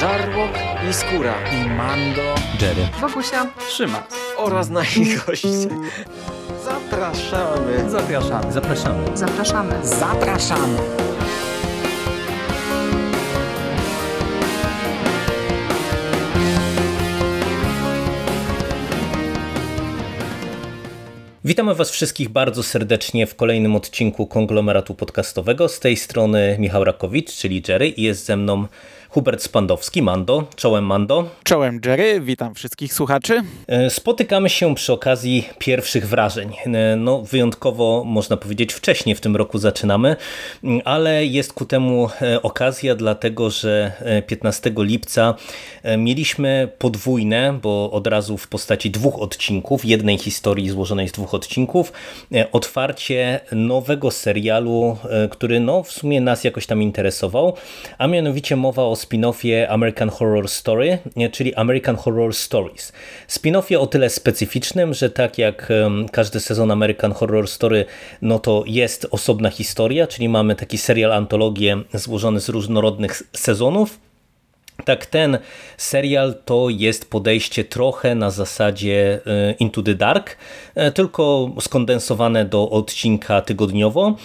Żarłok i Skóra i Mando, Jerry, Wokusia, Trzyma oraz nasi goście. Zapraszamy. Zapraszamy. zapraszamy. zapraszamy. Zapraszamy. Witamy Was wszystkich bardzo serdecznie w kolejnym odcinku konglomeratu podcastowego. Z tej strony Michał Rakowicz, czyli Jerry, i jest ze mną Hubert Spandowski, Mando. Czołem Mando. Czołem Jerry, witam wszystkich słuchaczy. E, spotykamy się przy okazji pierwszych wrażeń. E, no, wyjątkowo można powiedzieć wcześniej w tym roku zaczynamy, ale jest ku temu e, okazja, dlatego że 15 lipca mieliśmy podwójne, bo od razu w postaci dwóch odcinków, jednej historii złożonej z dwóch odcinków, otwarcie nowego serialu, który no, w sumie nas jakoś tam interesował, a mianowicie mowa o spin-offie American Horror Story, czyli American Horror Stories. Spin-offie o tyle specyficznym, że tak jak każdy sezon American Horror Story, no to jest osobna historia, czyli mamy taki serial antologię złożony z różnorodnych sezonów, tak, ten serial to jest podejście trochę na zasadzie e, Into the Dark, e, tylko skondensowane do odcinka tygodniowo,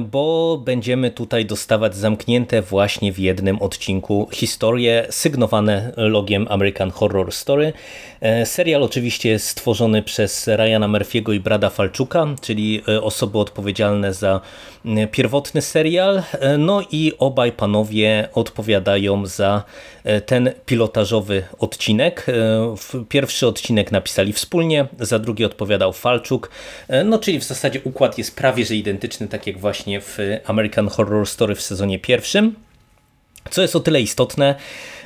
bo będziemy tutaj dostawać zamknięte właśnie w jednym odcinku historie sygnowane logiem American Horror Story. Serial oczywiście jest stworzony przez Ryana Murphy'ego i Brada Falczuka, czyli osoby odpowiedzialne za pierwotny serial, no i obaj panowie odpowiadają za E, ten pilotażowy odcinek. E, pierwszy odcinek napisali wspólnie, za drugi odpowiadał Falczuk, e, no czyli w zasadzie układ jest prawie że identyczny, tak jak właśnie w American Horror Story w sezonie pierwszym. Co jest o tyle istotne,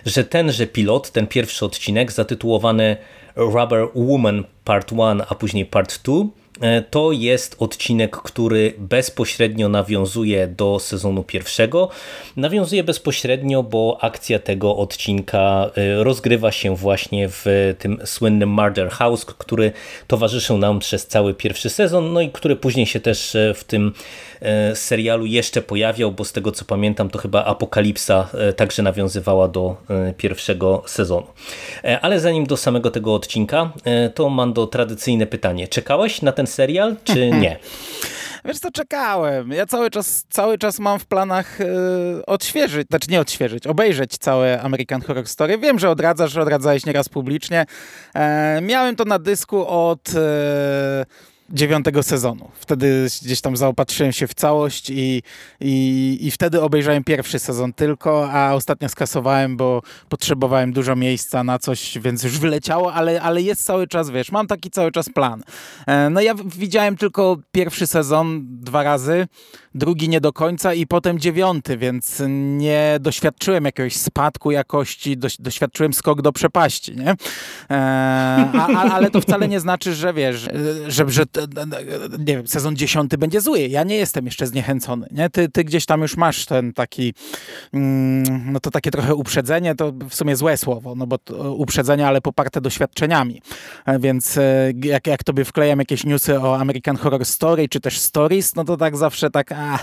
że tenże pilot, ten pierwszy odcinek zatytułowany Rubber Woman Part 1, a później Part 2 E, to jest odcinek, który bezpośrednio nawiązuje do sezonu pierwszego. Nawiązuje bezpośrednio, bo akcja tego odcinka e, rozgrywa się właśnie w tym słynnym Murder House, który towarzyszył nam przez cały pierwszy sezon, no i który później się też e, w tym serialu jeszcze pojawiał, bo z tego co pamiętam, to chyba Apokalipsa także nawiązywała do pierwszego sezonu. Ale zanim do samego tego odcinka, to mam do tradycyjne pytanie. Czekałeś na ten serial, czy nie? Wiesz co, czekałem. Ja cały czas, cały czas mam w planach yy, odświeżyć, znaczy nie odświeżyć, obejrzeć całe American Horror Story. Wiem, że odradzasz, że odradzałeś nieraz publicznie. E, miałem to na dysku od... E, dziewiątego sezonu. Wtedy gdzieś tam zaopatrzyłem się w całość i, i, i wtedy obejrzałem pierwszy sezon tylko, a ostatnio skasowałem, bo potrzebowałem dużo miejsca na coś, więc już wyleciało, ale, ale jest cały czas, wiesz, mam taki cały czas plan. E, no ja widziałem tylko pierwszy sezon dwa razy, drugi nie do końca i potem dziewiąty, więc nie doświadczyłem jakiegoś spadku jakości, doświadczyłem skok do przepaści, nie? E, a, a, ale to wcale nie znaczy, że wiesz, że, że nie wiem, sezon dziesiąty będzie zły. Ja nie jestem jeszcze zniechęcony, nie? Ty, ty gdzieś tam już masz ten taki, mm, no to takie trochę uprzedzenie, to w sumie złe słowo, no bo uprzedzenie, ale poparte doświadczeniami. E, więc e, jak, jak tobie wklejam jakieś newsy o American Horror Story, czy też Stories, no to tak zawsze tak, a,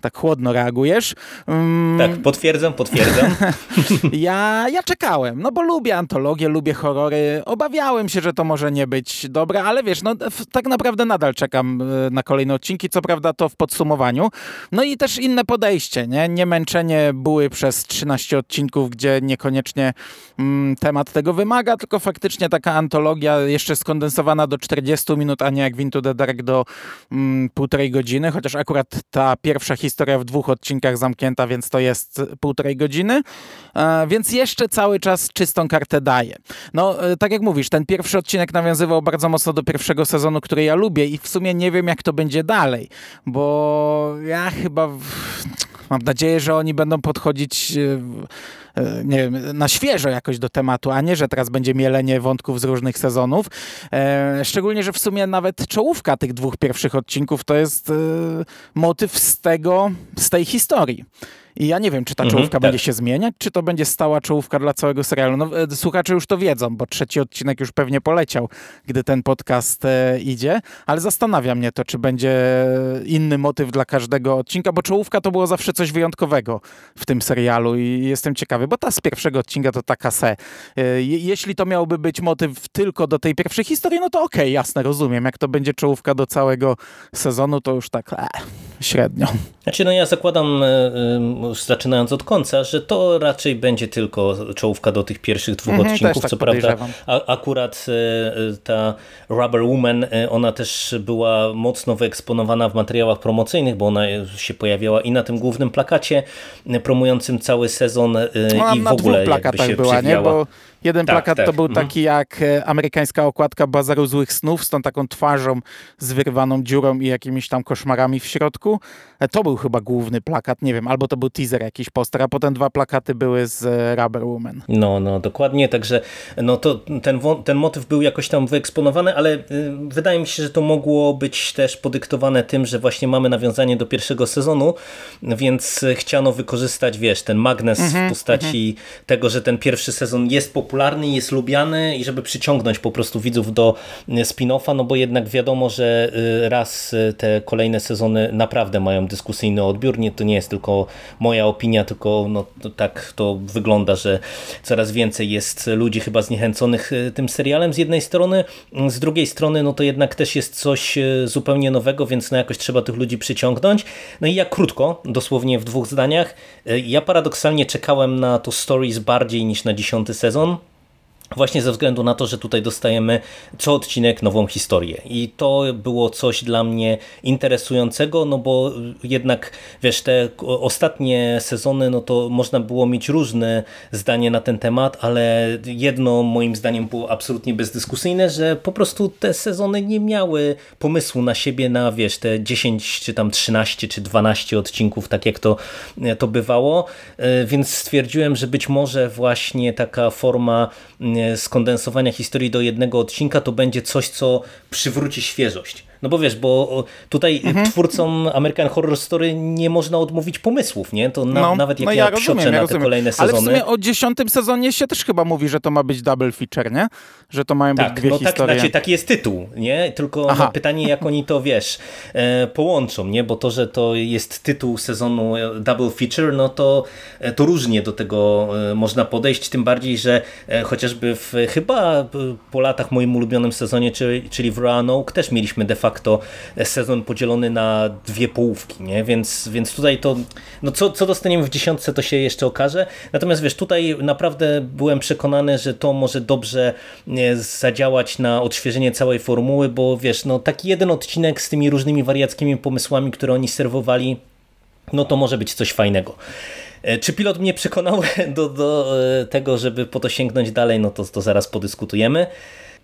tak chłodno reagujesz. Um, tak, potwierdzam, potwierdzam. ja, ja czekałem, no bo lubię antologię, lubię horrory. Obawiałem się, że to może nie być dobre, ale wiesz, no tak naprawdę nadal czekam e, na kolejne odcinki, co prawda to w podsumowaniu. No i też inne podejście, nie? Nie męczenie były przez 13 odcinków, gdzie niekoniecznie mm, temat tego wymaga, tylko faktycznie taka antologia jeszcze skondensowana do 40 minut, a nie jak w Into the Dark do mm, półtorej godziny, chociaż akurat ta pierwsza historia w dwóch odcinkach zamknięta, więc to jest półtorej godziny, e, więc jeszcze cały czas czystą kartę daje. No, e, tak jak mówisz, ten pierwszy odcinek nawiązywał bardzo mocno do pierwszego sezonu, który ja lubię i w sumie nie wiem, jak to będzie dalej, bo ja chyba mam nadzieję, że oni będą podchodzić e, e, nie wiem, na świeżo jakoś do tematu, a nie, że teraz będzie mielenie wątków z różnych sezonów. E, szczególnie, że w sumie nawet czołówka tych dwóch pierwszych odcinków to jest motyw z tego, z tej historii. I ja nie wiem, czy ta Mhm, czołówka tak. będzie się zmieniać, czy to będzie stała czołówka dla całego serialu. No, e, słuchacze już to wiedzą, bo trzeci odcinek już pewnie poleciał, gdy ten podcast e, idzie, ale zastanawia mnie to, czy będzie inny motyw dla każdego odcinka, bo czołówka to było zawsze coś wyjątkowego w tym serialu i jestem ciekawy, bo ta z pierwszego odcinka to taka se. E, je- jeśli to miałby być motyw tylko do tej pierwszej historii, no to okej, jasne, rozumiem. Jak to będzie czołówka do całego sezonu, to już tak e, średnio. Znaczy, no ja zakładam, e, e, już zaczynając od końca, że to raczej będzie tylko czołówka do tych pierwszych dwóch Mhm, odcinków. tak Co prawda, a, akurat e, ta Rubber Woman, ona też była mocno wyeksponowana w materiałach promocyjnych, bo ona się pojawiała i na tym głównym plakacie promującym cały sezon Ona i w ogóle jakby się była, nie? przewijała. Bo jeden Tak, plakat to tak. był Mhm. taki jak e, amerykańska okładka Bazaru Złych Snów z tą taką twarzą z wyrwaną dziurą i jakimiś tam koszmarami w środku. E, To był chyba główny plakat, nie wiem, albo to był teaser, jakiś poster, a potem dwa plakaty były z e, Rubber Woman. No, no, dokładnie, także no to ten, ten motyw był jakoś tam wyeksponowany, ale y, wydaje mi się, że to mogło być też podyktowane tym, że właśnie mamy nawiązanie do pierwszego sezonu, więc chciano wykorzystać, wiesz, ten magnes w postaci tego, że ten pierwszy sezon jest popularny, jest lubiany i żeby przyciągnąć po prostu widzów do y, spin-offa, no bo jednak wiadomo, że y, raz y, te kolejne sezony naprawdę mają dyskusyjny odbiór, nie, to nie jest tylko moja opinia, tylko no, to tak to wygląda, że coraz więcej jest ludzi chyba zniechęconych tym serialem z jednej strony, z drugiej strony no to jednak też jest coś zupełnie nowego, więc no jakoś trzeba tych ludzi przyciągnąć. No i jak krótko, dosłownie w dwóch zdaniach, ja paradoksalnie czekałem na to Stories bardziej niż na dziesiąty sezon, Właśnie ze względu na to, że tutaj dostajemy co odcinek nową historię. I to było coś dla mnie interesującego, no bo jednak, wiesz, te ostatnie sezony, no to można było mieć różne zdanie na ten temat, ale jedno moim zdaniem było absolutnie bezdyskusyjne, że po prostu te sezony nie miały pomysłu na siebie na, wiesz, te 10 czy tam 13 czy 12 odcinków, tak jak to, to bywało, E, więc stwierdziłem, że być może właśnie taka forma e, skondensowania historii do jednego odcinka to będzie coś, co przywróci świeżość. No bo wiesz, bo tutaj Mhm. twórcom American Horror Story nie można odmówić pomysłów, nie? To na, nawet jak no ja, rozumiem, psioczę ja na te rozumiem. kolejne Ale w sezony. sumie o dziesiątym sezonie się też chyba mówi, że to ma być double feature, nie? Że to mają być Tak, dwie no tak, historie. znaczy, taki jest tytuł, nie? Tylko no, pytanie, jak oni to, wiesz, e, połączą, nie? Bo to, że to jest tytuł sezonu e, Double Feature, no to, e, to różnie do tego e, można podejść, tym bardziej, że chociażby w chyba po latach moim ulubionym sezonie, czyli, czyli w Roanoke, też mieliśmy de facto e, sezon podzielony na dwie połówki, nie? Więc, więc tutaj to, no co, co dostaniemy w dziesiątce, to się jeszcze okaże. Natomiast wiesz, tutaj naprawdę byłem przekonany, że to może dobrze zadziałać na odświeżenie całej formuły, bo wiesz, no taki jeden odcinek z tymi różnymi wariackimi pomysłami, które oni serwowali, no to może być coś fajnego. E, Czy pilot mnie przekonał do, do e, tego, żeby po to sięgnąć dalej, no to, to zaraz podyskutujemy.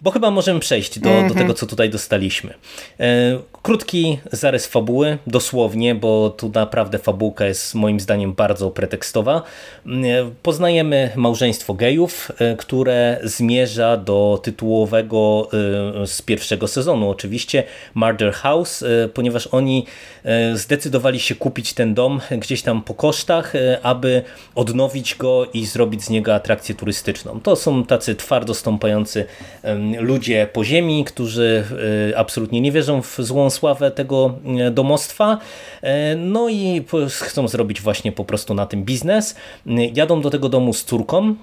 Bo chyba możemy przejść do, do tego, co tutaj dostaliśmy. E, Krótki zarys fabuły, dosłownie, bo tu naprawdę fabułka jest moim zdaniem bardzo pretekstowa. E, Poznajemy małżeństwo gejów, e, które zmierza do tytułowego z pierwszego sezonu, oczywiście Murder House, ponieważ oni zdecydowali się kupić ten dom gdzieś tam po kosztach, aby odnowić go i zrobić z niego atrakcję turystyczną. To są tacy twardo stąpający ludzie po ziemi, którzy e, absolutnie nie wierzą w złą sławę tego e, domostwa, e, no i chcą zrobić właśnie po prostu na tym biznes. Jadą do tego domu z córką,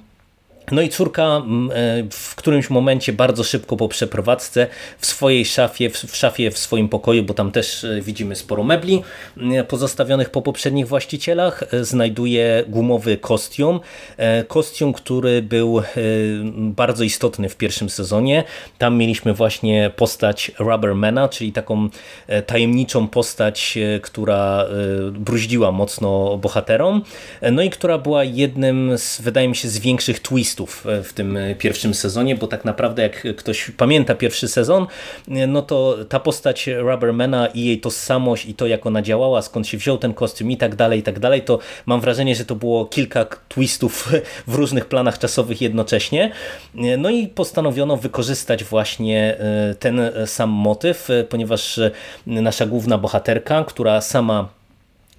no i córka mm, e, w którymś momencie bardzo szybko po przeprowadzce w swojej szafie, w szafie w swoim pokoju, bo tam też e, widzimy sporo mebli e, pozostawionych po poprzednich właścicielach, znajduje gumowy kostium. Kostium, który był bardzo istotny w pierwszym sezonie. Tam mieliśmy właśnie postać Rubbermana, czyli taką tajemniczą postać, która bruździła mocno bohaterom, no i która była jednym z, wydaje mi się, z większych twistów e, w tym e, pierwszym sezonie, bo tak naprawdę jak ktoś pamięta pierwszy sezon, e, no to ta postać Rubbermana i jej tożsamość i to jak ona działała, skąd się wziął ten kostium i tak dalej, i tak dalej, to mam wrażenie, że to było kilka twistów w różnych planach czasowych jednocześnie. No i postanowiono wykorzystać właśnie ten sam motyw, ponieważ nasza główna bohaterka, która sama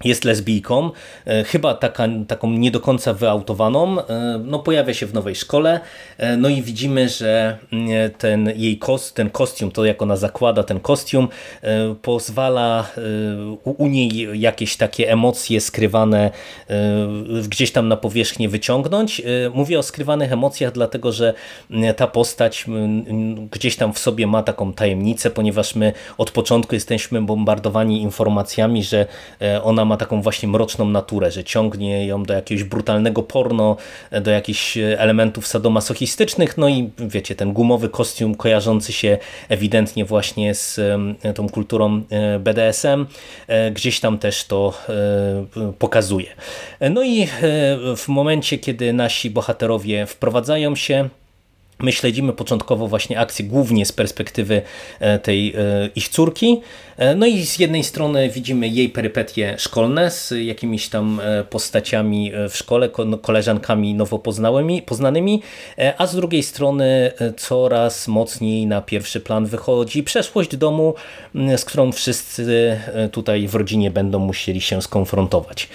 jest lesbijką, e, chyba taka, taką nie do końca wyautowaną, e, no pojawia się w nowej szkole, e, no i widzimy, że mm, ten jej kost, ten kostium, to jak ona zakłada ten kostium, pozwala u niej jakieś takie emocje skrywane gdzieś tam na powierzchnię wyciągnąć. Mówię o skrywanych emocjach, dlatego że mm, ta postać mm, gdzieś tam w sobie ma taką tajemnicę, ponieważ my od początku jesteśmy bombardowani informacjami, że ona ma taką właśnie mroczną naturę, że ciągnie ją do jakiegoś brutalnego porno, do jakichś elementów sadomasochistycznych, no i wiecie, ten gumowy kostium kojarzący się ewidentnie właśnie z tą kulturą e, BDSM, e, gdzieś tam też to e, pokazuje. No i w momencie, kiedy nasi bohaterowie wprowadzają się My śledzimy początkowo właśnie akcję głównie z perspektywy e, tej e, ich córki. E, no i z jednej strony widzimy jej perypetie szkolne z jakimiś tam postaciami w szkole, no, koleżankami nowo poznanymi, a z drugiej strony coraz mocniej na pierwszy plan wychodzi przeszłość domu, z którą wszyscy tutaj w rodzinie będą musieli się skonfrontować.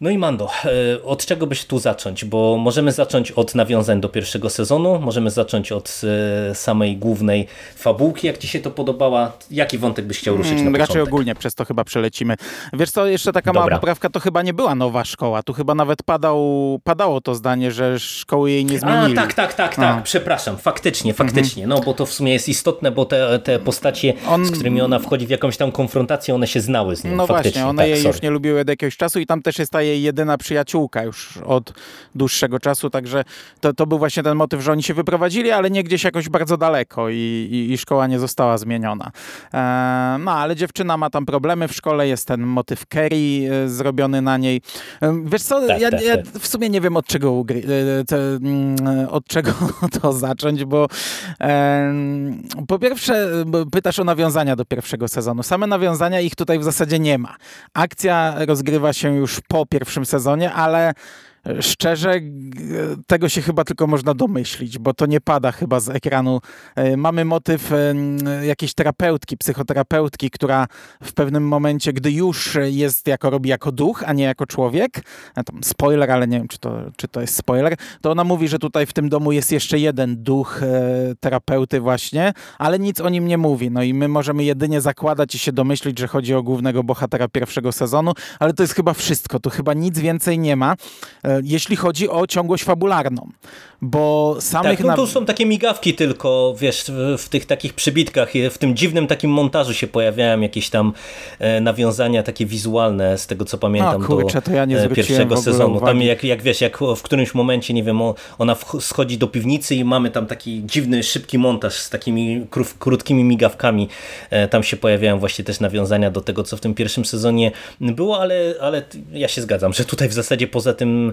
No i Mando, e, od czego byś tu zacząć? Bo możemy zacząć od nawiązań do pierwszego sezonu, możemy zacząć od e, samej głównej fabułki, jak Ci się to podobała. Jaki wątek byś chciał ruszyć na hmm, Raczej ogólnie, przez to chyba przelecimy. Wiesz co, jeszcze taka Dobra. mała poprawka, to chyba nie była nowa szkoła. Tu chyba nawet padał, padało to zdanie, że szkoły jej nie zmienili. A, tak, tak, tak, tak, przepraszam, faktycznie, mhm. faktycznie, mhm. no bo to w sumie jest istotne, bo te, te postacie, On... z którymi ona wchodzi w jakąś tam konfrontację, one się znały z nim. No faktycznie. właśnie, one tak, jej sorry. już nie lubiły od jakiegoś czasu i tam też jest ta jej jedyna przyjaciółka już od dłuższego czasu, także to, to był właśnie ten motyw, że oni się wyprowadzili, ale nie gdzieś jakoś bardzo daleko i, i, i szkoła nie została zmieniona. E, no, ale dziewczyna ma tam problemy w szkole, jest ten motyw Kerry e, zrobiony na niej. E, wiesz co, tak, ja, tak, ja, tak. w sumie nie wiem od czego, ugry, e, te, mm, od czego to zacząć, bo po pierwsze pytasz o nawiązania do pierwszego sezonu. Same nawiązania ich tutaj w zasadzie nie ma. Akcja rozgrywa się już po pierwszym sezonie, ale Szczerze, tego się chyba tylko można domyślić, bo to nie pada chyba z ekranu. E, mamy motyw e, jakiejś terapeutki, psychoterapeutki, która w pewnym momencie, gdy już jest jako robi jako duch, a nie jako człowiek, spoiler, ale nie wiem, czy to, czy to jest spoiler, to ona mówi, że tutaj w tym domu jest jeszcze jeden duch e, terapeuty właśnie, ale nic o nim nie mówi. No i my możemy jedynie zakładać i się domyślić, że chodzi o głównego bohatera pierwszego sezonu, ale to jest chyba wszystko. Tu chyba nic więcej nie ma jeśli chodzi o ciągłość fabularną, bo samych... Tak, no to są takie migawki tylko, wiesz, w, tych takich przybitkach, w tym dziwnym takim montażu się pojawiają jakieś tam e, nawiązania takie wizualne, z tego co pamiętam, no, kurczę, do ja e, pierwszego sezonu. Tam jak, jak wiesz, jak w którymś momencie, nie wiem, ona schodzi do piwnicy i mamy tam taki dziwny, szybki montaż z takimi krótkimi migawkami. E, tam się pojawiają właśnie też nawiązania do tego, co w tym pierwszym sezonie było, ale, ale ja się zgadzam, że tutaj w zasadzie poza tym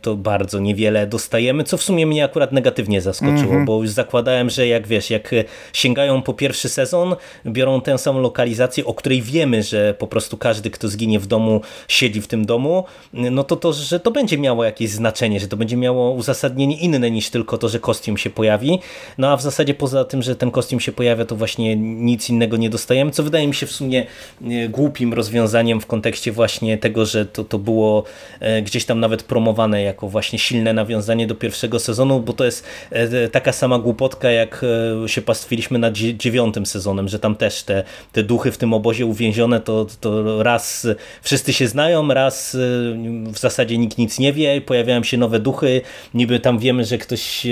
to bardzo niewiele dostajemy, co w sumie mnie akurat negatywnie zaskoczyło, mm -hmm. bo już zakładałem, że jak wiesz, jak sięgają po pierwszy sezon, biorą tę samą lokalizację, o której wiemy, że po prostu każdy, kto zginie w domu, siedzi w tym domu, no to to, że to będzie miało jakieś znaczenie, że to będzie miało uzasadnienie inne niż tylko to, że kostium się pojawi. No a w zasadzie poza tym, że ten kostium się pojawia, to właśnie nic innego nie dostajemy, co wydaje mi się w sumie e, głupim rozwiązaniem w kontekście właśnie tego, że to, to było e, gdzieś tam nawet promowane jako właśnie silne nawiązanie do pierwszego sezonu, bo to jest e, taka sama głupotka, jak e, się pastwiliśmy nad dziewiątym sezonem, że tam też te, te duchy w tym obozie uwięzione, to, to raz wszyscy się znają, raz e, w zasadzie nikt nic nie wie, pojawiają się nowe duchy, niby tam wiemy, że ktoś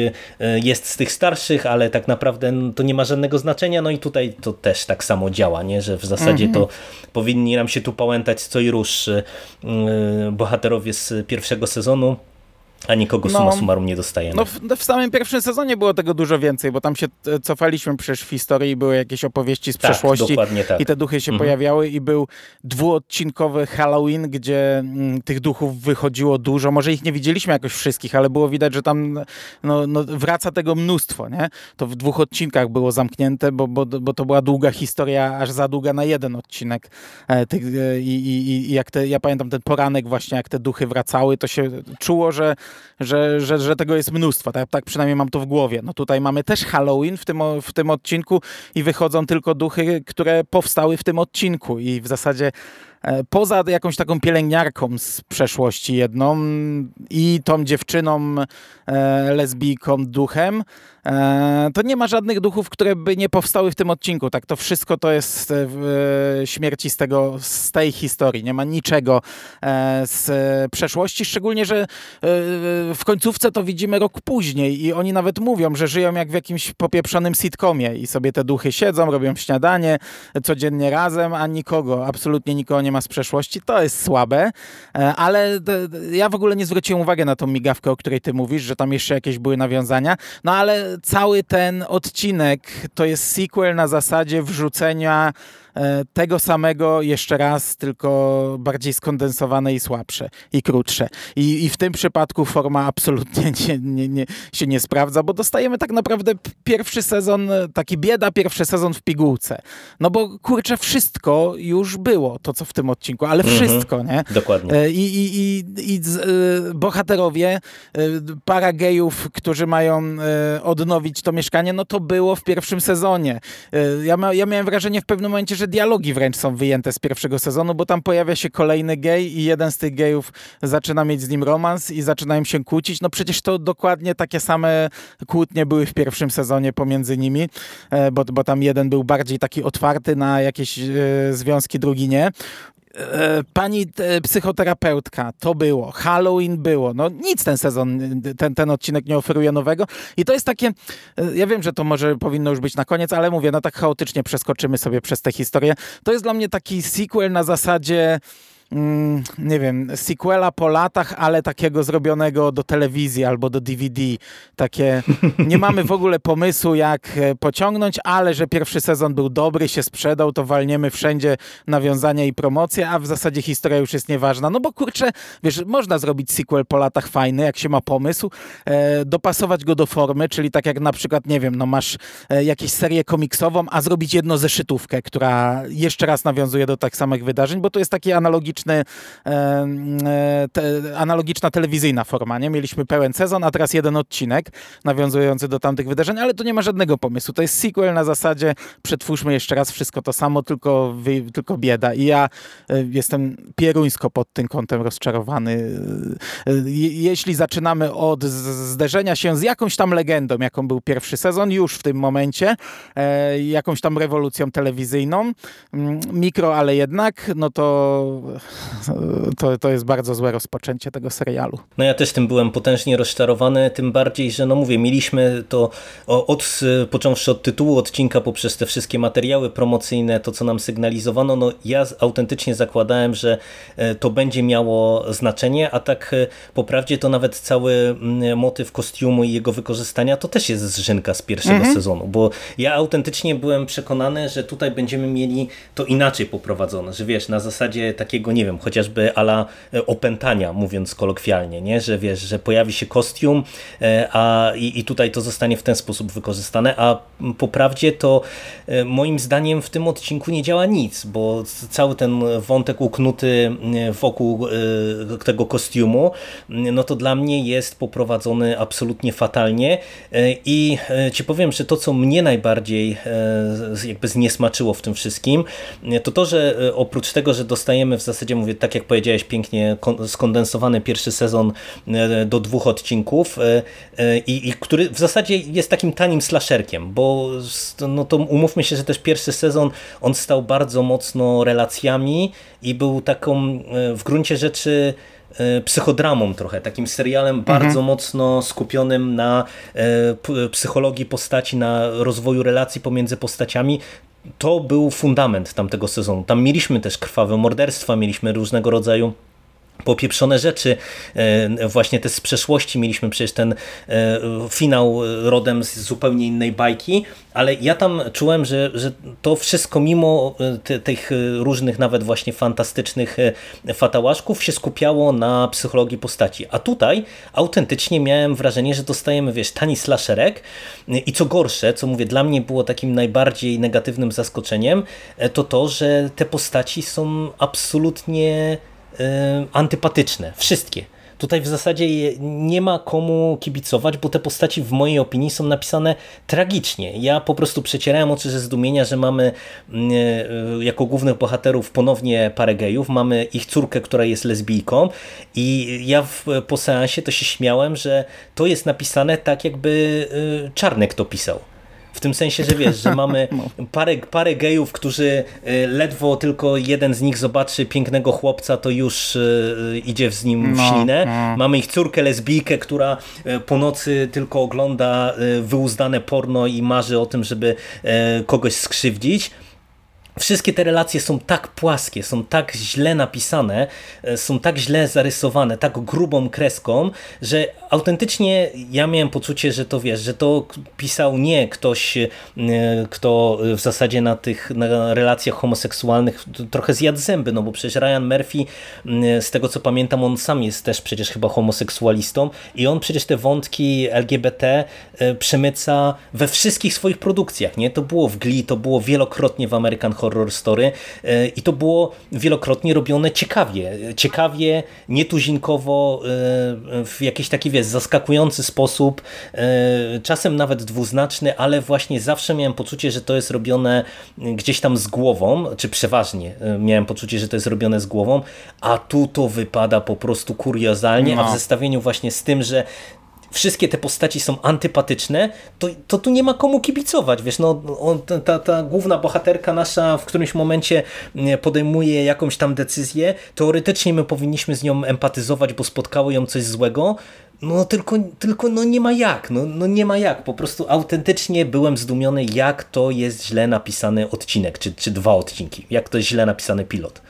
jest z tych starszych, ale tak naprawdę to nie ma żadnego znaczenia, no i tutaj to też tak samo działa, nie? że w zasadzie to mhm. powinni nam się tu pałętać co i rusz bohaterowie z pierwszego sezonu a nikogo no, summa summarum nie dostajemy. No w, w, samym pierwszym sezonie było tego dużo więcej, bo tam się e, cofaliśmy przecież w historii, były jakieś opowieści z tak, przeszłości tak. i te duchy się mhm. pojawiały i był dwuodcinkowy Halloween, gdzie m, mm, tych duchów wychodziło dużo. Może ich nie widzieliśmy jakoś wszystkich, ale było widać, że tam no, no, wraca tego mnóstwo, nie? To w dwóch odcinkach było zamknięte, bo, bo, bo to była długa historia, aż za długa na jeden odcinek. E, tych, e, i, i, I jak te, ja pamiętam ten poranek właśnie, jak te duchy wracały, to się czuło, że że, że, że tego jest mnóstwo. Tak, tak przynajmniej mam to w głowie. No tutaj mamy też Halloween w tym, w tym odcinku i wychodzą tylko duchy, które powstały w tym odcinku i w zasadzie e, poza jakąś taką pielęgniarką z przeszłości jedną i tą dziewczyną e, lesbijką duchem, to nie ma żadnych duchów, które by nie powstały w tym odcinku. Tak, to wszystko to jest w śmierci z, tego, z tej historii. Nie ma niczego z przeszłości, szczególnie, że w końcówce to widzimy rok później i oni nawet mówią, że żyją jak w jakimś popieprzonym sitcomie i sobie te duchy siedzą, robią śniadanie codziennie razem, a nikogo, absolutnie nikogo nie ma z przeszłości. To jest słabe, e, ale ja w ogóle nie zwróciłem uwagi na tą migawkę, o której ty mówisz, że tam jeszcze jakieś były nawiązania. No ale cały ten odcinek to jest sequel na zasadzie wrzucenia tego samego jeszcze raz, tylko bardziej skondensowane i słabsze i krótsze. I, i w tym przypadku forma absolutnie nie, nie, nie, się nie sprawdza, bo dostajemy tak naprawdę pierwszy sezon, taki bieda pierwszy sezon w pigułce. No bo kurczę, wszystko już było, to co w tym odcinku, ale mhm. wszystko, nie? Dokładnie. E, I, i, i, i e, bohaterowie, para gejów, którzy mają odnowić to mieszkanie, no to było w pierwszym sezonie. Ja, ma, ja miałem wrażenie w pewnym momencie, że dialogi wręcz są wyjęte z pierwszego sezonu, bo tam pojawia się kolejny gej i jeden z tych gejów zaczyna mieć z nim romans i zaczynają się kłócić. No przecież to dokładnie takie same kłótnie były w pierwszym sezonie pomiędzy nimi, e, bo, bo tam jeden był bardziej taki otwarty na jakieś e, związki, drugi nie. E, pani e, psychoterapeutka, to było, Halloween było, no nic ten sezon, ten, ten odcinek nie oferuje nowego i to jest takie, e, ja wiem, że to może powinno już być na koniec, ale mówię, no tak chaotycznie przeskoczymy sobie przez tę historię. To jest dla mnie taki sequel na zasadzie mm, nie wiem, sequela po latach, ale takiego zrobionego do telewizji albo do DVD. Takie, nie mamy w ogóle pomysłu, jak e, pociągnąć, ale że pierwszy sezon był dobry, się sprzedał, to walniemy wszędzie nawiązania i promocje, a w zasadzie historia już jest nieważna. No bo kurczę, wiesz, można zrobić sequel po latach fajny, jak się ma pomysł, e, dopasować go do formy, czyli tak jak na przykład, nie wiem, no masz e, jakąś serię komiksową, a zrobić jedno zeszytówkę, która jeszcze raz nawiązuje do tak samych wydarzeń, bo to jest taki analogiczny analogiczny, e, te, analogiczna telewizyjna forma. Nie? Mieliśmy pełen sezon, a teraz jeden odcinek nawiązujący do tamtych wydarzeń, ale to nie ma żadnego pomysłu. To jest sequel na zasadzie przetwórzmy jeszcze raz wszystko to samo, tylko, tylko bieda. I ja e, jestem pieruńsko pod tym kątem rozczarowany. E, jeśli zaczynamy od zderzenia się z jakąś tam legendą, jaką był pierwszy sezon, już w tym momencie, jakąś tam rewolucją telewizyjną, mm, mikro, ale jednak, no to to, to jest bardzo złe rozpoczęcie tego serialu. No ja też tym byłem potężnie rozczarowany, tym bardziej, że no mówię, mieliśmy to od, począwszy od tytułu odcinka poprzez te wszystkie materiały promocyjne, to co nam sygnalizowano, no ja autentycznie zakładałem, że e, to będzie miało znaczenie, a tak e, po prawdzie to nawet cały mm, motyw kostiumu i jego wykorzystania to też jest zżynka z pierwszego mhm. sezonu, bo ja autentycznie byłem przekonany, że tutaj będziemy mieli to inaczej poprowadzone, że wiesz, na zasadzie takiego, nie wiem, chociażby ala e, opętania, mówiąc kolokwialnie, nie? że wiesz, że pojawi się kostium e, a, i, i tutaj to zostanie w ten sposób wykorzystane, a po prawdzie to e, moim zdaniem w tym odcinku nie działa nic, bo cały ten wątek uknuty wokół tego kostiumu, no to dla mnie jest poprowadzony absolutnie fatalnie i ci powiem, że to co mnie najbardziej jakby zniesmaczyło w tym wszystkim, to to, że oprócz tego, że dostajemy w zasadzie mówię, tak jak powiedziałeś pięknie, skondensowany pierwszy sezon e, do dwóch odcinków e, e, i, i który w zasadzie jest takim tanim slasherkiem, bo no to umówmy się, że też pierwszy sezon on stał bardzo mocno relacjami i był taką w gruncie rzeczy psychodramą trochę, takim serialem mhm. bardzo mocno skupionym na psychologii postaci, na rozwoju relacji pomiędzy postaciami, to był fundament tamtego sezonu. Tam mieliśmy też krwawe morderstwa, mieliśmy różnego rodzaju popieprzone rzeczy, e, właśnie te z przeszłości, mieliśmy przecież ten e, finał rodem z zupełnie innej bajki, ale ja tam czułem, że, że to wszystko mimo e, tych różnych nawet właśnie fantastycznych fatałaszków się skupiało na psychologii postaci, a tutaj autentycznie miałem wrażenie, że dostajemy wiesz, tani slasherek. I co gorsze, co mówię, dla mnie było takim najbardziej negatywnym zaskoczeniem, to to, że te postaci są absolutnie antypatyczne. Wszystkie. tutaj w zasadzie nie ma komu kibicować, bo te postaci w mojej opinii są napisane tragicznie. Ja po prostu przecierałem oczy ze zdumienia, że mamy mm, e, jako głównych bohaterów ponownie parę gejów, mamy ich córkę, która jest lesbijką i ja w, po seansie to się śmiałem, że to jest napisane tak jakby e, Czarnek to pisał. W tym sensie, że wiesz, że mamy no. parę, parę gejów, którzy y, ledwo tylko jeden z nich zobaczy pięknego chłopca, to już y, idzie z nim w no, ślinę. No. Mamy ich córkę lesbijkę, która y, po nocy tylko ogląda wyuzdane porno i marzy o tym, żeby kogoś skrzywdzić. Wszystkie te relacje są tak płaskie, są tak źle napisane, e, są tak źle zarysowane, tak grubą kreską, że autentycznie ja miałem poczucie, że to wiesz, że to pisał nie ktoś, e, kto w zasadzie na tych na relacjach homoseksualnych trochę zjadł zęby, no bo przecież Ryan Murphy, z tego co pamiętam, on sam jest też przecież chyba homoseksualistą i on przecież te wątki LGBT e, przemyca we wszystkich swoich produkcjach, nie? To było w Glee, to było wielokrotnie w American horror story e, i to było wielokrotnie robione ciekawie, ciekawie, nietuzinkowo, e, w jakiś taki wiesz, zaskakujący sposób, e, czasem nawet dwuznaczny, ale właśnie zawsze miałem poczucie, że to jest robione gdzieś tam z głową, czy przeważnie miałem poczucie, że to jest robione z głową, a tu to wypada po prostu kuriozalnie, no. a w no. zestawieniu właśnie z tym, że wszystkie te postaci są antypatyczne, to, to tu nie ma komu kibicować, wiesz, no on, ta, ta główna bohaterka nasza w którymś momencie podejmuje jakąś tam decyzję, teoretycznie my powinniśmy z nią empatyzować, bo spotkało ją coś złego, no tylko, tylko no nie ma jak, no, no nie ma jak, po prostu autentycznie byłem zdumiony, jak to jest źle napisany odcinek, czy, czy dwa odcinki, jak to jest źle napisany pilot.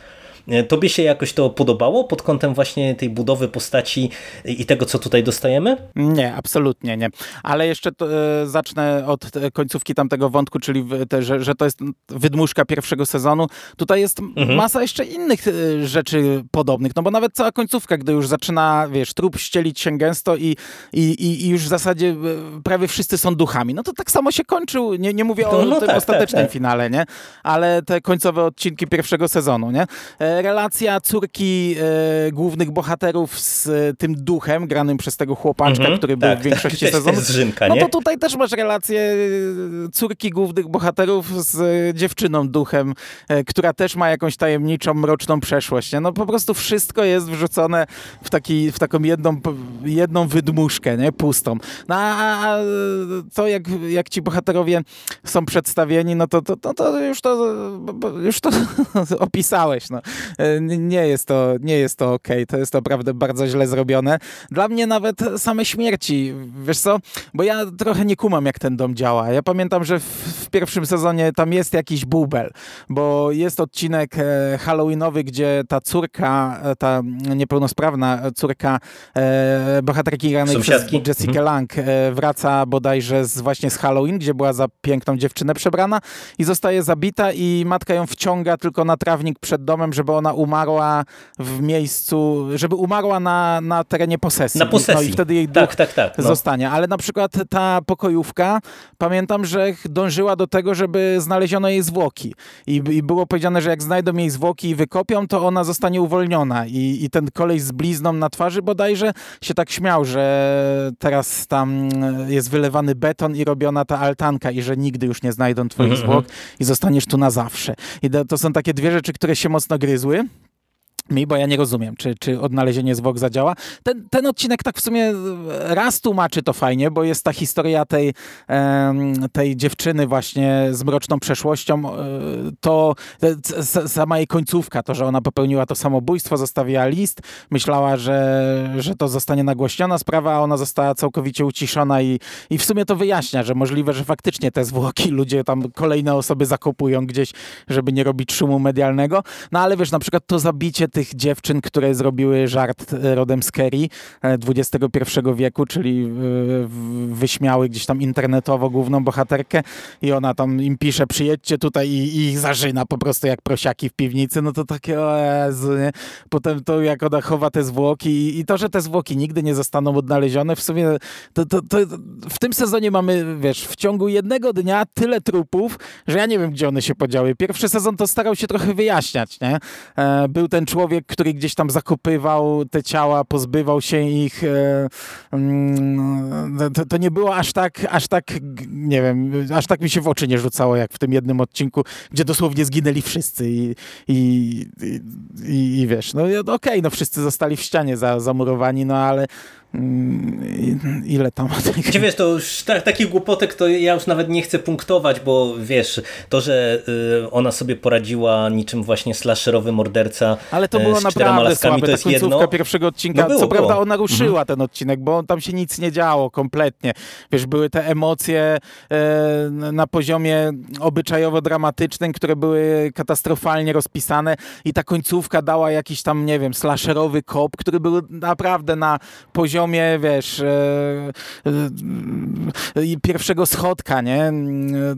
E, tobie się jakoś to podobało pod kątem właśnie tej budowy postaci i tego, co tutaj dostajemy? Nie, absolutnie nie. Ale jeszcze to, e, zacznę od końcówki tamtego wątku, czyli te, że, że to jest wydmuszka pierwszego sezonu. Tutaj jest mhm. masa jeszcze innych e, rzeczy podobnych, no bo nawet cała końcówka, gdy już zaczyna, wiesz, trup ścielić się gęsto i, i, i już w zasadzie prawie wszyscy są duchami. No to tak samo się kończył. Nie, nie mówię no, o no tym tak, ostatecznym tak, tak. finale, nie? Ale te końcowe odcinki pierwszego sezonu, nie? Relacja córki e, głównych bohaterów z e, tym duchem, granym przez tego chłopaczka, mm -hmm, który tak, był w większości tak, sezonów. No to tutaj też masz relację e, córki głównych bohaterów z e, dziewczyną duchem, e, która też ma jakąś tajemniczą, mroczną przeszłość. Nie? No po prostu wszystko jest wrzucone w, taki, w taką jedną, jedną wydmuszkę, nie? pustą. No a to jak, jak ci bohaterowie są przedstawieni, no to, to, to, to już to już to opisałeś. No. E, nie jest to, nie jest to ok, to jest naprawdę bardzo źle zrobione. Dla mnie nawet same śmierci, wiesz co, bo ja trochę nie kumam jak ten dom działa. Ja pamiętam, że w, w pierwszym sezonie tam jest jakiś bubel, bo jest odcinek e, halloweenowy, gdzie ta córka, e, ta niepełnosprawna córka e, bohaterki granej przez Jessica mhm. Lang e, wraca bodajże z, właśnie z Halloween, gdzie była za piękną dziewczynę przebrana i zostaje zabita i matka ją wciąga tylko na trawnik przed domem, żeby ona umarła w miejscu, żeby umarła na, na terenie posesji. Na posesji. No i wtedy jej tak, duch tak, tak, no. zostanie. Ale na przykład ta pokojówka, pamiętam, że dążyła do tego, żeby znaleziono jej zwłoki. I, i było powiedziane, że jak znajdą jej zwłoki i wykopią, to ona zostanie uwolniona. I, I ten kolej z blizną na twarzy bodajże się tak śmiał, że teraz tam jest wylewany beton i robiona ta altanka i że nigdy już nie znajdą twoich mm -hmm. zwłok i zostaniesz tu na zawsze. I to są takie dwie rzeczy, które się mocno gryzły mi, bo ja nie rozumiem, czy, czy odnalezienie zwłok zadziała. Ten, ten odcinek tak w sumie raz tłumaczy to fajnie, bo jest ta historia tej, tej dziewczyny właśnie z mroczną przeszłością. E, to sama jej końcówka, to, że ona popełniła to samobójstwo, zostawiła list, myślała, że, że to zostanie nagłośniona sprawa, a ona została całkowicie uciszona i, i w sumie to wyjaśnia, że możliwe, że faktycznie te zwłoki ludzie tam kolejne osoby zakopują gdzieś, żeby nie robić szumu medialnego. No ale wiesz, na przykład to zabicie tych tych dziewczyn, które zrobiły żart e, rodem z Kerry XXI e, wieku, czyli e, wyśmiały gdzieś tam internetowo główną bohaterkę i ona tam im pisze, przyjedźcie tutaj i, ich zażyna po prostu jak prosiaki w piwnicy, no to takie o Jezu, nie? Potem to jak ona chowa te zwłoki i to, że te zwłoki nigdy nie zostaną odnalezione, w sumie to, to, to w tym sezonie mamy, wiesz, w ciągu jednego dnia tyle trupów, że ja nie wiem, gdzie one się podziały. Pierwszy sezon to starał się trochę wyjaśniać, nie? Był ten człowiek człowiek, który gdzieś tam zakopywał te ciała, pozbywał się ich. E, mm, to, to, nie było aż tak, aż tak, nie wiem, aż tak mi się w oczy nie rzucało, jak w tym jednym odcinku, gdzie dosłownie zginęli wszyscy i, i, i, i wiesz, no okej, okay, no wszyscy zostali w ścianie za, zamurowani, no ale ile tam Gdzie wiesz, to już tak, takich głupotek to ja już nawet nie chcę punktować, bo wiesz, to, że y, ona sobie poradziła niczym właśnie slasherowy morderca Ale to było naprawdę laskami, słabe, to jest jedno. pierwszego odcinka, no co było. prawda ona ruszyła mhm. ten odcinek, bo tam się nic nie działo kompletnie. Wiesz, były te emocje e, na poziomie obyczajowo-dramatycznym, które były katastrofalnie rozpisane i ta końcówka dała jakiś tam, nie wiem, slasherowy kop, który był naprawdę na poziomie poziomie, wiesz, e, e, pierwszego schodka, nie?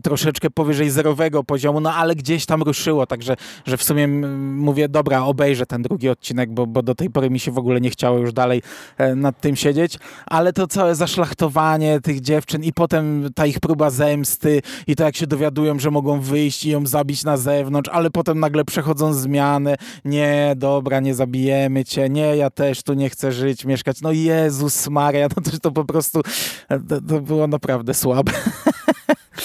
Troszeczkę powyżej zerowego poziomu, no ale gdzieś tam ruszyło, także że w sumie mówię, dobra, obejrzę ten drugi odcinek, bo, bo do tej pory mi się w ogóle nie chciało już dalej e, nad tym siedzieć, ale to całe zaszlachtowanie tych dziewczyn i potem ta ich próba zemsty i to jak się dowiadują, że mogą wyjść i ją zabić na zewnątrz, ale potem nagle przechodzą zmiany, nie, dobra, nie zabijemy cię, nie, ja też tu nie chcę żyć, mieszkać, no Jezu, Jezus Maria, no to, to po prostu to, to było naprawdę słabe.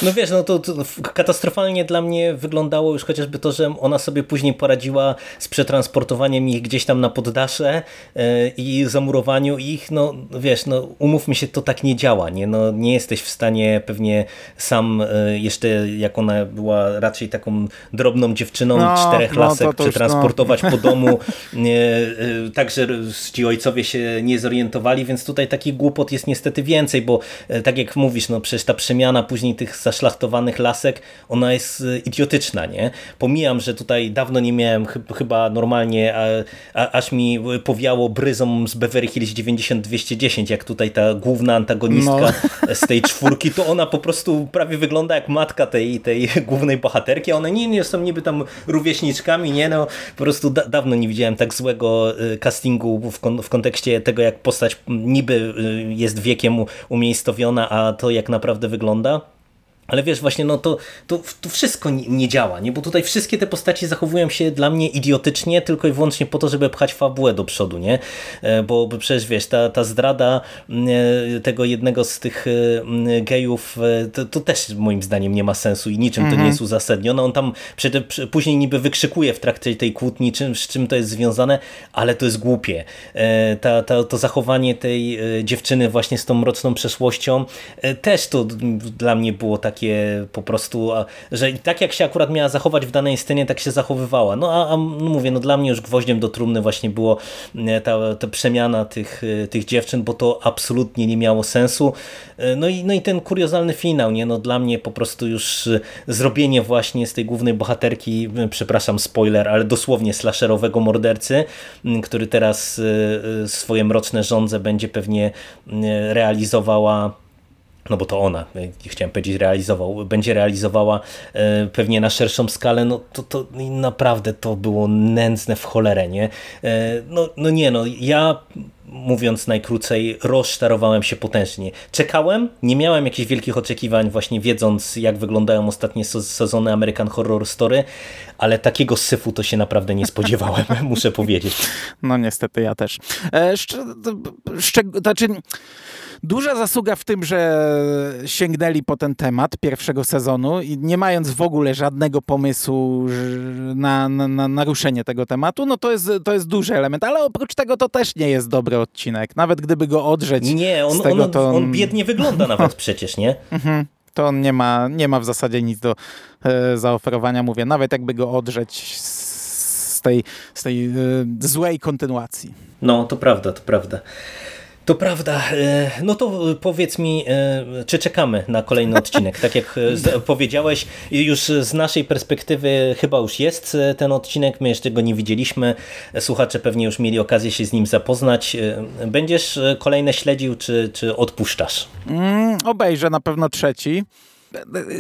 No wiesz, no to, to, katastrofalnie dla mnie wyglądało już chociażby to, że ona sobie później poradziła z przetransportowaniem ich gdzieś tam na poddasze yy, i zamurowaniu ich, no wiesz, no umówmy się, to tak nie działa, nie? No, nie jesteś w stanie pewnie sam yy, jeszcze, jak ona była raczej taką drobną dziewczyną, no, czterech no, lasek to, to przetransportować no. po domu, yy, tak, że ci ojcowie się nie zorientowali, więc tutaj takich głupot jest niestety więcej, bo tak jak mówisz, no przecież ta przemiana później tych zaszlachtowanych lasek, ona jest y, idiotyczna, nie? Pomijam, że tutaj dawno nie miałem chyba normalnie, a, a, aż mi powiało bryzą z Beverly Hills 90-210, jak tutaj ta główna antagonistka no. z tej czwórki, to ona po prostu prawie wygląda jak matka tej, tej głównej bohaterki, a one nie, nie są niby tam rówieśniczkami, nie? No, po prostu da dawno nie widziałem tak złego y, castingu w, kon w kontekście tego, jak postać niby y, jest wiekiem umiejscowiona, a to jak naprawdę wygląda. Ale wiesz, właśnie, no to, to, to wszystko nie, nie, działa, nie? bo tutaj wszystkie te postaci zachowują się dla mnie idiotycznie, tylko i wyłącznie po to, żeby pchać fabułę do przodu, nie? E, bo, bo przecież wiesz, ta, ta zdrada e, tego jednego z tych e, gejów, to, to, też moim zdaniem nie ma sensu i niczym mhm. to nie jest uzasadnione. On tam przed, później niby wykrzykuje w trakcie tej kłótni, czym, z czym to jest związane, ale to jest głupie. Ta, ta, to zachowanie tej dziewczyny właśnie z tą mroczną przeszłością też to dla mnie było tak takie po prostu, że tak jak się akurat miała zachować w danej scenie, tak się zachowywała. No a, a no mówię, no dla mnie już gwoździem do trumny właśnie było e, ta, ta przemiana tych, e, tych dziewczyn, bo to absolutnie nie miało sensu. E, no i, no i ten kuriozalny finał, nie? No dla mnie po prostu już zrobienie właśnie z tej głównej bohaterki, przepraszam, spoiler, ale dosłownie slasherowego mordercy, który teraz swoje mroczne żądze będzie pewnie realizowała no bo to ona, e, chciałem powiedzieć, realizował, będzie realizowała e, pewnie na szerszą skalę, no to, to naprawdę to było nędzne w cholerę, nie? E, no, no nie, no ja mówiąc najkrócej, rozczarowałem się potężnie. Czekałem, nie miałem jakichś wielkich oczekiwań, właśnie wiedząc, jak wyglądają ostatnie sezony American Horror Story, ale takiego syfu to się naprawdę nie spodziewałem, muszę powiedzieć. No niestety ja też. E, znaczy, Duża zasługa w tym, że sięgnęli po ten temat pierwszego sezonu i nie mając w ogóle żadnego pomysłu na, na, na naruszenie tego tematu, no to jest, to jest duży element, ale oprócz tego to też nie jest dobry odcinek. Nawet gdyby go odrzeć Nie, on, z tego, on, to on... biednie wygląda nawet przecież, nie? Mhm. to on nie ma, nie ma w zasadzie nic do e, zaoferowania, mówię, nawet jakby go odrzeć z tej, z tej e, złej kontynuacji. No, to prawda, to prawda. To prawda. E, no to powiedz mi, e, czy czekamy na kolejny odcinek? Tak jak e, powiedziałeś, już z naszej perspektywy chyba już jest ten odcinek, my jeszcze go nie widzieliśmy. Słuchacze pewnie już mieli okazję się z nim zapoznać. Będziesz kolejne śledził, czy, czy odpuszczasz? Mm, obejrzę na pewno trzeci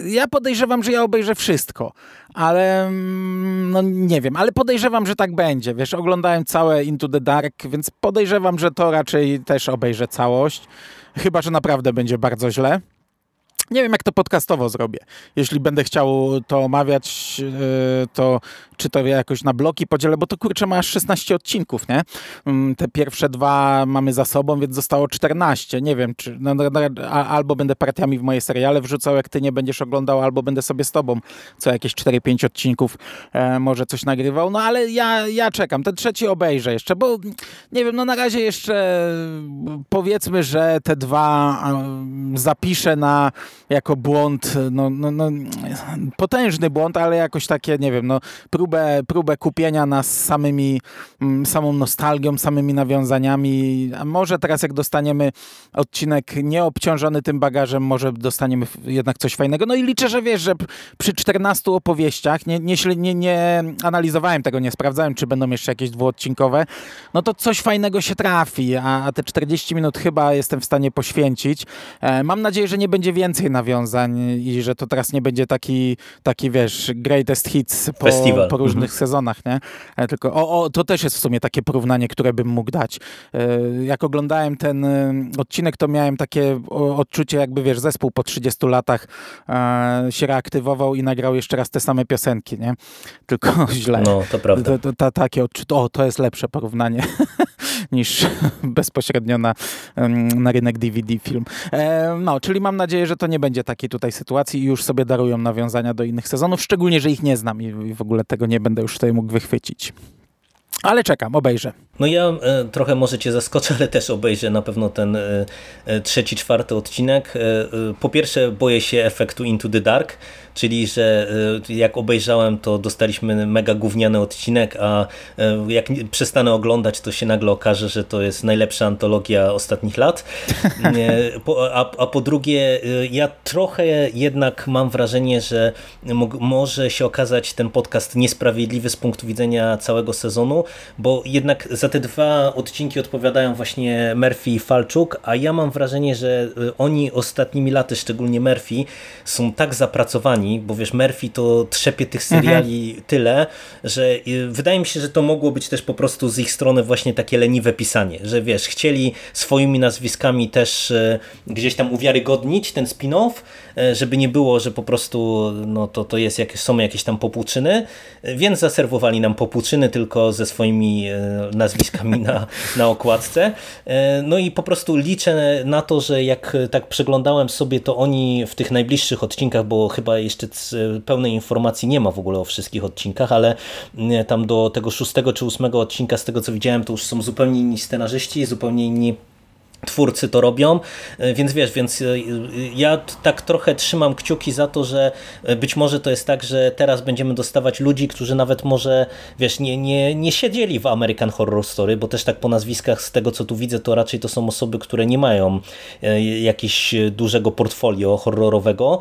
ja podejrzewam, że ja obejrzę wszystko, ale mm, no nie wiem, ale podejrzewam, że tak będzie. Wiesz, oglądałem całe Into the Dark, więc podejrzewam, że to raczej też obejrzę całość. Chyba, że naprawdę będzie bardzo źle. Nie wiem, jak to podcastowo zrobię. Jeśli będę chciał to omawiać, yy, to czy to jakoś na bloki podzielę, bo to kurczę ma aż 16 odcinków, nie? Mm, Te pierwsze dwa mamy za sobą, więc zostało 14. Nie wiem, czy no, no, no, albo będę partiami w moje seriale wrzucał, jak ty nie będziesz oglądał, albo będę sobie z tobą co jakieś 4-5 odcinków e, może coś nagrywał. No ale ja, ja czekam. Ten trzeci obejrzę jeszcze, bo nie wiem, no na razie jeszcze powiedzmy, że te dwa zapiszę na jako błąd, no, no, no, potężny błąd, ale jakoś takie, nie wiem, no, próbę, próbę kupienia nas samymi, mm, samą nostalgią, samymi nawiązaniami. A może teraz jak dostaniemy odcinek nieobciążony tym bagażem, może dostaniemy jednak coś fajnego. No i liczę, że wiesz, że przy 14 opowieściach, nie, nie, nie, nie analizowałem tego, nie sprawdzałem, czy będą jeszcze jakieś dwuodcinkowe, no to coś fajnego się trafi, a, a te 40 minut chyba jestem w stanie poświęcić. E, mam nadzieję, że nie będzie więcej nawiązań i że to teraz nie będzie taki, taki wiesz, greatest hits po, po różnych sezonach, nie? E, tylko, o, o, to też jest w sumie takie porównanie, które bym mógł dać. E, jak oglądałem ten e, odcinek, to miałem takie odczucie, jakby wiesz, zespół po 30 latach się reaktywował i nagrał jeszcze raz te same piosenki, nie? Tylko źle. No, to prawda. To, to, to, takie odczucie, o, to jest lepsze porównanie niż bezpośrednio na, na rynek DVD film. E, no, czyli mam nadzieję, że to nie będzie takiej tutaj sytuacji i już sobie darują nawiązania do innych sezonów, szczególnie, że ich nie znam i w ogóle tego nie będę już tutaj mógł wychwycić. Ale czekam, obejrzę. No ja e, trochę może cię zaskoczę, ale też obejrzę na pewno ten e, e, trzeci, czwarty odcinek. Po pierwsze boję się efektu Into the Dark, czyli że jak obejrzałem to dostaliśmy mega gówniany odcinek, a jak przestanę oglądać to się nagle okaże, że to jest najlepsza antologia ostatnich lat. A, a po drugie ja trochę jednak mam wrażenie, że może się okazać ten podcast niesprawiedliwy z punktu widzenia całego sezonu, bo jednak za te dwa odcinki odpowiadają właśnie Murphy i Falczuk, a ja mam wrażenie, że y, oni ostatnimi laty, szczególnie Murphy, są tak zapracowani, bo wiesz, Murphy to trzepie tych seriali tyle, że y, wydaje mi się, że to mogło być też po prostu z ich strony właśnie takie leniwe pisanie, że wiesz, chcieli swoimi nazwiskami też y, gdzieś tam uwiarygodnić ten spin-off, żeby nie było, że po prostu no to, to jest jakieś, są jakieś tam popłuczyny, więc zaserwowali nam popłuczyny tylko ze swoimi e, nazwiskami na, na okładce. E, No i po prostu liczę na to, że jak tak przeglądałem sobie, to oni w tych najbliższych odcinkach, bo chyba jeszcze pełnej informacji nie ma w ogóle o wszystkich odcinkach, ale tam do tego szóstego czy ósmego odcinka, z tego co widziałem, to już są zupełnie inni scenarzyści, zupełnie inni twórcy to robią, e, więc wiesz, więc e, ja tak trochę trzymam kciuki za to, że e, być może to jest tak, że teraz będziemy dostawać ludzi, którzy nawet może, wiesz, nie, nie, nie siedzieli w American Horror Story, bo też tak po nazwiskach z tego, co tu widzę, to raczej to są osoby, które nie mają jakiegoś dużego portfolio horrorowego,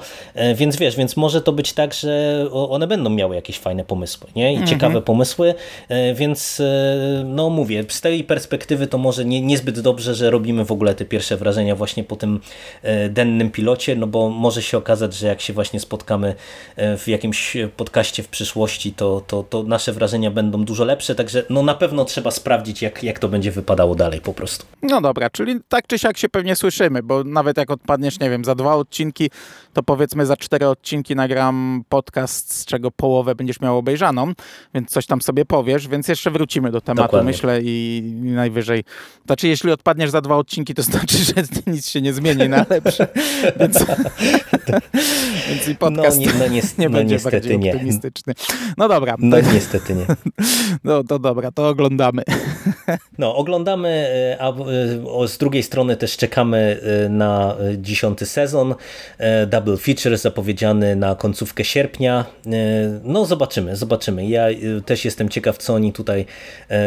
więc wiesz, więc może to być tak, że one będą miały jakieś fajne pomysły, nie? I ciekawe pomysły, więc no mówię, z tej perspektywy to może nie, niezbyt dobrze, że robimy w ogóle te pierwsze wrażenia właśnie po tym e, dennym pilocie, no bo może się okazać, że jak się właśnie spotkamy e, w jakimś podcaście w przyszłości, to, to, to nasze wrażenia będą dużo lepsze, także no na pewno trzeba sprawdzić, jak, jak to będzie wypadało dalej po prostu. No dobra, czyli tak czy siak się pewnie słyszymy, bo nawet jak odpadniesz, nie wiem, za dwa odcinki, to powiedzmy za cztery odcinki nagram podcast, z czego połowę będziesz miał obejrzaną, więc coś tam sobie powiesz, więc jeszcze wrócimy do tematu, Dokładnie. myślę, i najwyżej. Znaczy, jeśli odpadniesz za dwa odcinki, to znaczy, że nic się nie zmieni na lepsze, więc, więc i podcast no, ni- no, nies- nie no będzie niestety bardziej nie. optymistyczny. No dobra, No niestety nie. no, to dobra, to oglądamy. No, oglądamy, e, a e, z drugiej strony też czekamy e, na dziesiąty sezon. Double feature zapowiedziany na końcówkę sierpnia. No, zobaczymy, zobaczymy. Ja też jestem ciekaw, co oni tutaj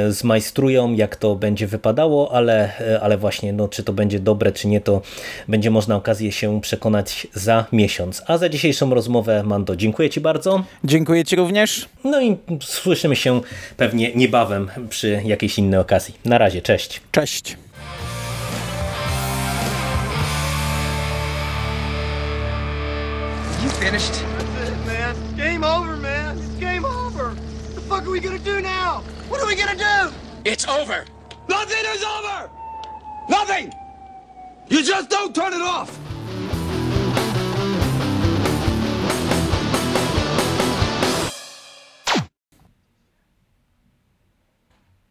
zmajstrują, jak to będzie wypadało, ale, ale właśnie, no, czy to będzie dobre, czy nie, to będzie można okazję się przekonać za miesiąc. A za dzisiejszą rozmowę, Mando, dziękuję Ci bardzo. Dziękuję Ci również. No i słyszymy się pewnie niebawem przy jakiejś innej okazji. Na razie, cześć. Cześć. You finished? That's it, man. Game over, man. It's game over. What the fuck are we gonna do now? What are we gonna do? It's over! Nothing is over! Nothing! You just don't turn it off!